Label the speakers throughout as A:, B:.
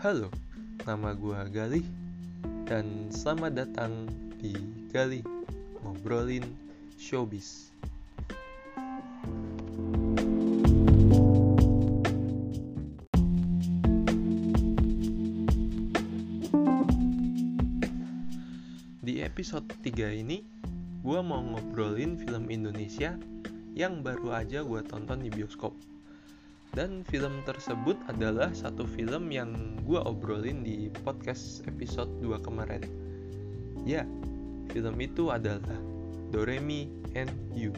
A: Halo, nama gua Galih dan selamat datang di Galih ngobrolin showbiz. Di episode 3 ini, gua mau ngobrolin film Indonesia yang baru aja gua tonton di bioskop. Dan film tersebut adalah satu film yang gua obrolin di podcast episode 2 kemarin. Ya, film itu adalah Doremi and You.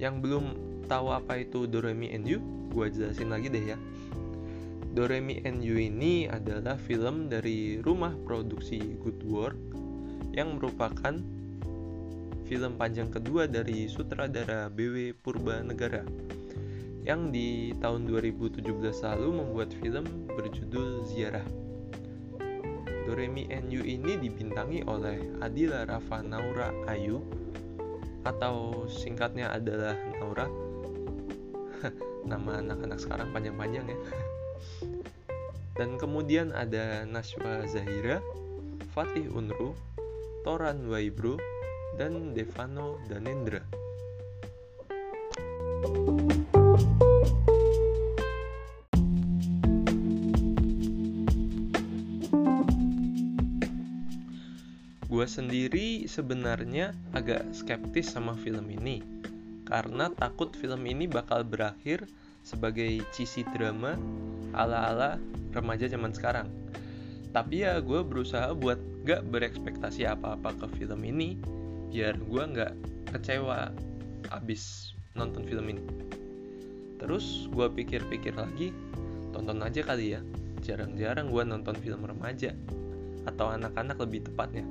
A: Yang belum tahu apa itu Doremi and You, gua jelasin lagi deh ya. Doremi and You ini adalah film dari rumah produksi Good Work yang merupakan film panjang kedua dari sutradara BW Purba Negara yang di tahun 2017 lalu membuat film berjudul Ziarah. Doremi You ini dibintangi oleh Adila Rafa Naura Ayu atau singkatnya adalah Naura. Nama anak-anak sekarang panjang-panjang ya. Dan kemudian ada Nashwa Zahira, Fatih Unru, Toran Waibro, dan Devano Danendra. Gue sendiri sebenarnya agak skeptis sama film ini karena takut film ini bakal berakhir sebagai cheesy drama ala-ala remaja zaman sekarang. Tapi ya gue berusaha buat gak berekspektasi apa-apa ke film ini biar gue gak kecewa abis nonton film ini. Terus gue pikir-pikir lagi, tonton aja kali ya. Jarang-jarang gue nonton film remaja atau anak-anak lebih tepatnya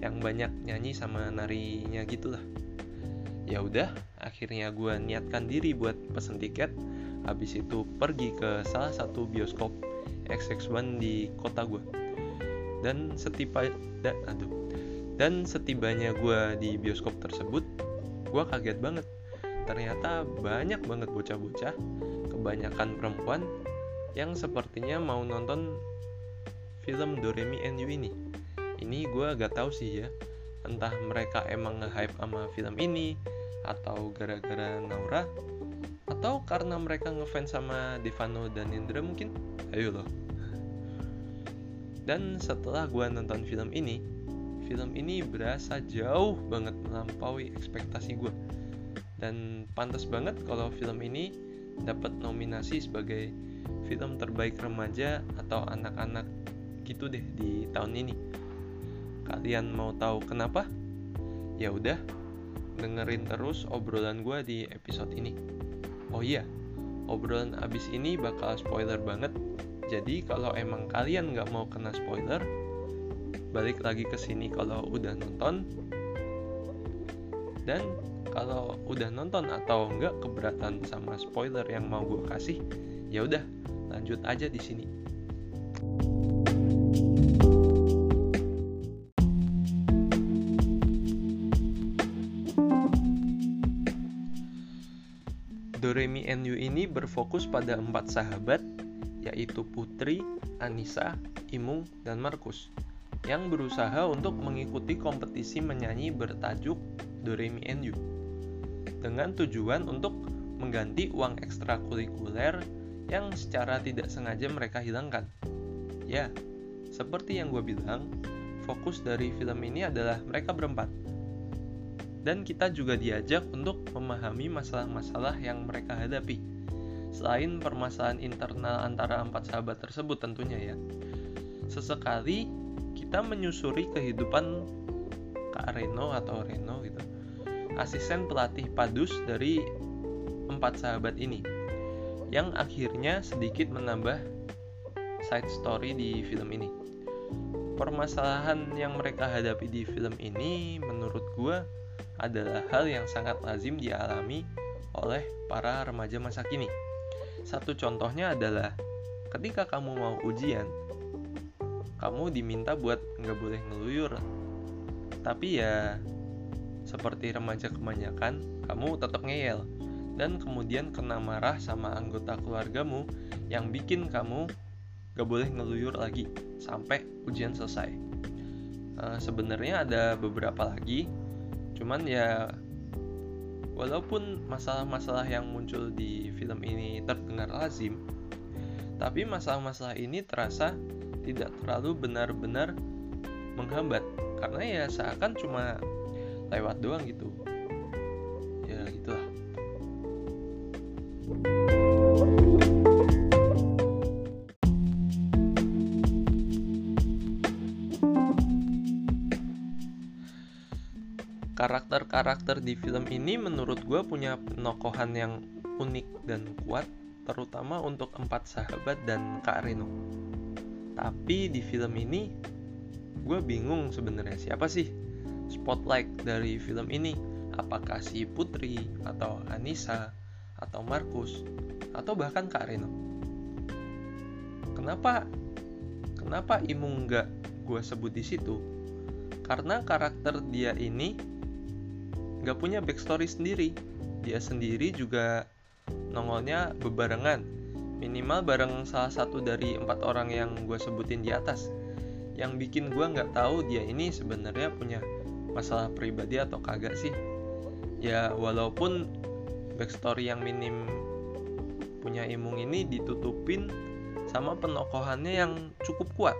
A: yang banyak nyanyi sama narinya gitulah. Ya udah akhirnya gue niatkan diri buat pesen tiket. Habis itu pergi ke salah satu bioskop XX1 di kota gue dan setiba dan aduh. Dan setibanya gue di bioskop tersebut gue kaget banget. Ternyata banyak banget bocah-bocah kebanyakan perempuan yang sepertinya mau nonton film Doremi and You ini ini gue gak tahu sih ya entah mereka emang nge-hype sama film ini atau gara-gara Naura atau karena mereka ngefans sama Devano dan Indra mungkin? Ayo loh. Dan setelah gue nonton film ini film ini berasa jauh banget melampaui ekspektasi gue dan pantas banget kalau film ini dapat nominasi sebagai film terbaik remaja atau anak-anak gitu deh di tahun ini Kalian mau tahu kenapa? Ya udah, dengerin terus obrolan gue di episode ini. Oh iya, obrolan abis ini bakal spoiler banget. Jadi kalau emang kalian nggak mau kena spoiler, balik lagi ke sini kalau udah nonton. Dan kalau udah nonton atau nggak keberatan sama spoiler yang mau gue kasih, ya udah lanjut aja di sini. You ini berfokus pada empat sahabat, yaitu Putri, Anissa, Imung, dan Markus, yang berusaha untuk mengikuti kompetisi menyanyi bertajuk Doremi You, dengan tujuan untuk mengganti uang ekstrakurikuler yang secara tidak sengaja mereka hilangkan. Ya, seperti yang gue bilang, fokus dari film ini adalah mereka berempat, dan kita juga diajak untuk memahami masalah-masalah yang mereka hadapi. Selain permasalahan internal antara empat sahabat tersebut tentunya ya. Sesekali kita menyusuri kehidupan Kak Reno atau Reno gitu. Asisten pelatih padus dari empat sahabat ini. Yang akhirnya sedikit menambah side story di film ini. Permasalahan yang mereka hadapi di film ini menurut gue adalah hal yang sangat lazim dialami oleh para remaja masa kini. Satu contohnya adalah ketika kamu mau ujian, kamu diminta buat nggak boleh ngeluyur. Tapi ya, seperti remaja kebanyakan, kamu tetap ngeyel dan kemudian kena marah sama anggota keluargamu yang bikin kamu gak boleh ngeluyur lagi sampai ujian selesai uh, sebenarnya ada beberapa lagi cuman ya walaupun masalah-masalah yang muncul di film ini terdengar lazim tapi masalah-masalah ini terasa tidak terlalu benar-benar menghambat. Karena ya seakan cuma lewat doang gitu karakter-karakter di film ini menurut gue punya penokohan yang unik dan kuat terutama untuk empat sahabat dan Kak Reno. Tapi di film ini gue bingung sebenarnya siapa sih spotlight dari film ini. Apakah si Putri atau Anissa atau Markus atau bahkan Kak Reno? Kenapa kenapa Imung nggak gue sebut di situ? Karena karakter dia ini nggak punya backstory sendiri. Dia sendiri juga nongolnya bebarengan. Minimal bareng salah satu dari empat orang yang gue sebutin di atas. Yang bikin gue nggak tahu dia ini sebenarnya punya masalah pribadi atau kagak sih. Ya walaupun backstory yang minim punya imung ini ditutupin sama penokohannya yang cukup kuat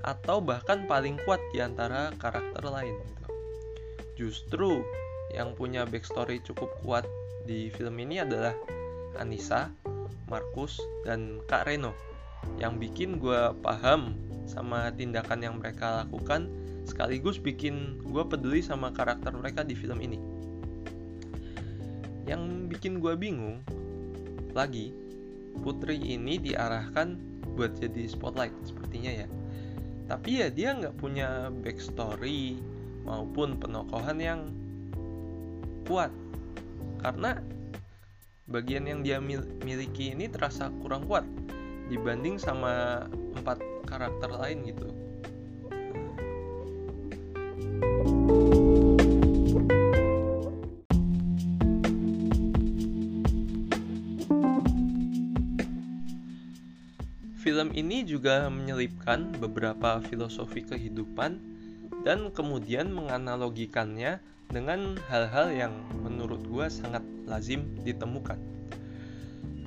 A: atau bahkan paling kuat di antara karakter lain gitu. Justru yang punya backstory cukup kuat di film ini adalah Anissa, Markus, dan Kak Reno. Yang bikin gue paham sama tindakan yang mereka lakukan sekaligus bikin gue peduli sama karakter mereka di film ini. Yang bikin gue bingung lagi Putri ini diarahkan buat jadi spotlight sepertinya ya. Tapi ya dia nggak punya backstory maupun penokohan yang kuat karena bagian yang dia miliki ini terasa kurang kuat dibanding sama empat karakter lain gitu. Film ini juga menyelipkan beberapa filosofi kehidupan dan kemudian menganalogikannya dengan hal-hal yang menurut gue sangat lazim ditemukan.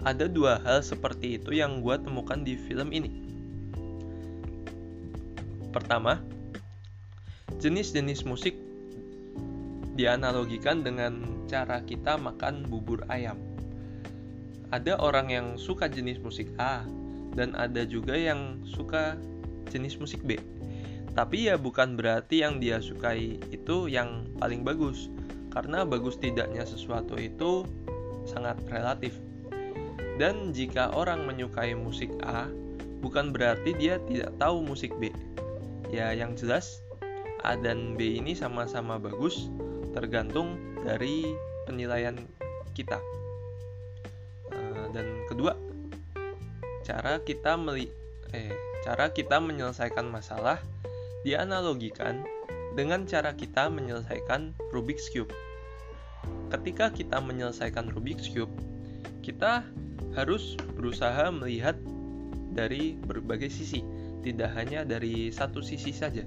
A: Ada dua hal seperti itu yang gue temukan di film ini. Pertama, jenis-jenis musik dianalogikan dengan cara kita makan bubur ayam. Ada orang yang suka jenis musik A, dan ada juga yang suka jenis musik B tapi ya bukan berarti yang dia sukai itu yang paling bagus, karena bagus tidaknya sesuatu itu sangat relatif. Dan jika orang menyukai musik A, bukan berarti dia tidak tahu musik B. Ya, yang jelas A dan B ini sama-sama bagus, tergantung dari penilaian kita. Eh, dan kedua, cara kita meli eh cara kita menyelesaikan masalah dianalogikan dengan cara kita menyelesaikan Rubik's Cube. Ketika kita menyelesaikan Rubik's Cube, kita harus berusaha melihat dari berbagai sisi, tidak hanya dari satu sisi saja.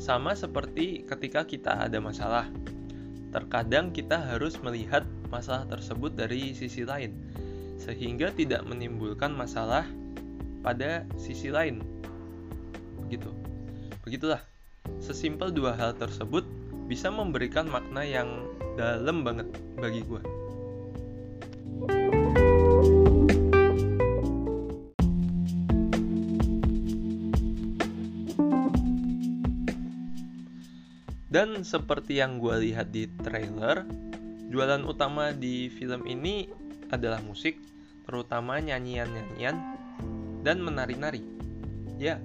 A: Sama seperti ketika kita ada masalah, terkadang kita harus melihat masalah tersebut dari sisi lain, sehingga tidak menimbulkan masalah pada sisi lain. Gitu. Begitulah, sesimpel dua hal tersebut bisa memberikan makna yang dalam banget bagi gue. Dan seperti yang gue lihat di trailer, jualan utama di film ini adalah musik, terutama nyanyian-nyanyian dan menari-nari. Ya,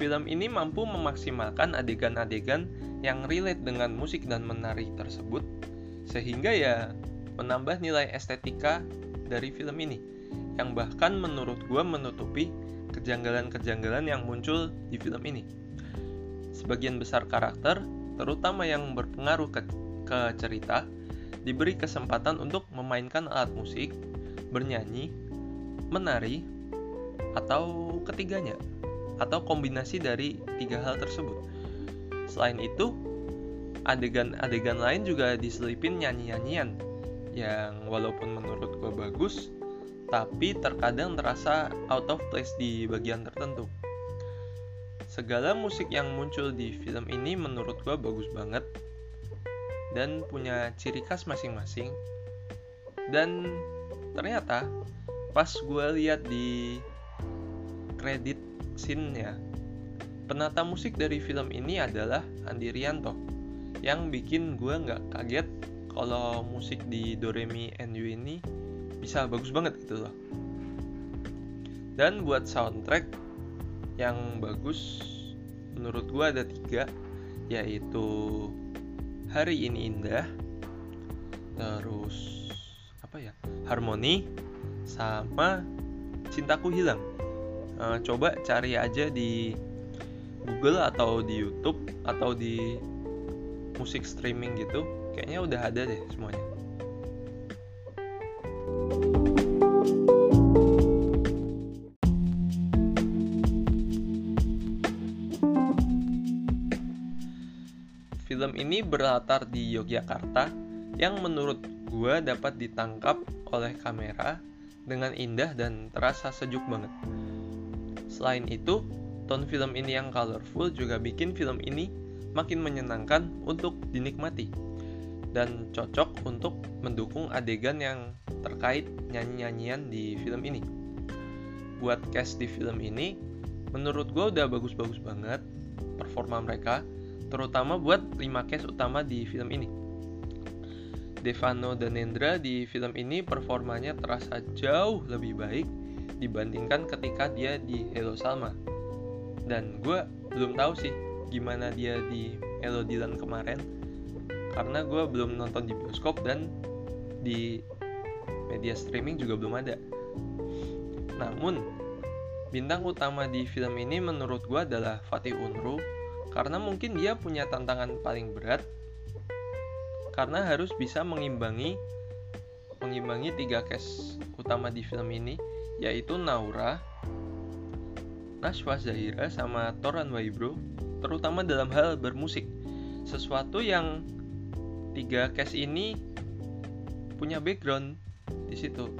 A: film ini mampu memaksimalkan adegan-adegan yang relate dengan musik dan menari tersebut, sehingga ya menambah nilai estetika dari film ini, yang bahkan menurut gue menutupi kejanggalan-kejanggalan yang muncul di film ini. Sebagian besar karakter, terutama yang berpengaruh ke, ke cerita, diberi kesempatan untuk memainkan alat musik, bernyanyi, menari, atau ketiganya atau kombinasi dari tiga hal tersebut. Selain itu, adegan-adegan lain juga diselipin nyanyi-nyanyian yang walaupun menurut gue bagus, tapi terkadang terasa out of place di bagian tertentu. Segala musik yang muncul di film ini menurut gue bagus banget dan punya ciri khas masing-masing. Dan ternyata pas gue lihat di kredit scene-nya, penata musik dari film ini adalah Andi Rianto yang bikin gue nggak kaget kalau musik di Doremi NU ini bisa bagus banget gitu loh. Dan buat soundtrack yang bagus menurut gue ada tiga yaitu Hari Ini Indah terus apa ya? Harmoni sama Cintaku Hilang uh, coba cari aja di Google atau di YouTube atau di musik streaming gitu kayaknya udah ada deh semuanya Film ini berlatar di Yogyakarta yang menurut gue dapat ditangkap oleh kamera dengan indah dan terasa sejuk banget. Selain itu, tone film ini yang colorful juga bikin film ini makin menyenangkan untuk dinikmati dan cocok untuk mendukung adegan yang terkait nyanyi-nyanyian di film ini. Buat cast di film ini, menurut gue udah bagus-bagus banget performa mereka, terutama buat 5 cast utama di film ini. Devano dan Nendra di film ini performanya terasa jauh lebih baik dibandingkan ketika dia di Hello Salma. Dan gue belum tahu sih gimana dia di Hello Dylan kemarin karena gue belum nonton di bioskop dan di media streaming juga belum ada. Namun, bintang utama di film ini menurut gue adalah Fatih Unru karena mungkin dia punya tantangan paling berat karena harus bisa mengimbangi mengimbangi tiga cast utama di film ini yaitu Naura, Nashwa Zahira sama Toran Waibro terutama dalam hal bermusik. Sesuatu yang tiga case ini punya background di situ.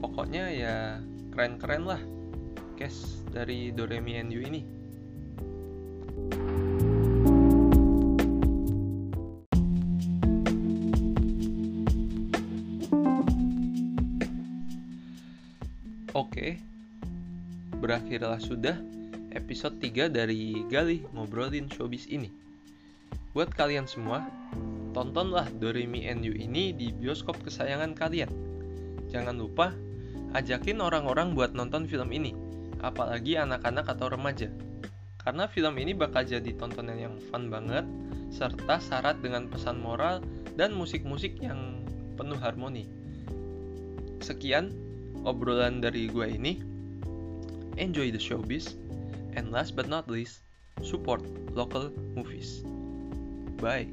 A: Pokoknya ya keren-keren lah case dari Doremi NU ini. Berakhirlah sudah episode 3 dari Galih Ngobrolin Showbiz ini. Buat kalian semua, tontonlah Doremi NU ini di bioskop kesayangan kalian. Jangan lupa, ajakin orang-orang buat nonton film ini, apalagi anak-anak atau remaja. Karena film ini bakal jadi tontonan yang fun banget, serta syarat dengan pesan moral dan musik-musik yang penuh harmoni. Sekian obrolan dari gue ini. Enjoy the showbiz. And last but not least, support local movies. Bye.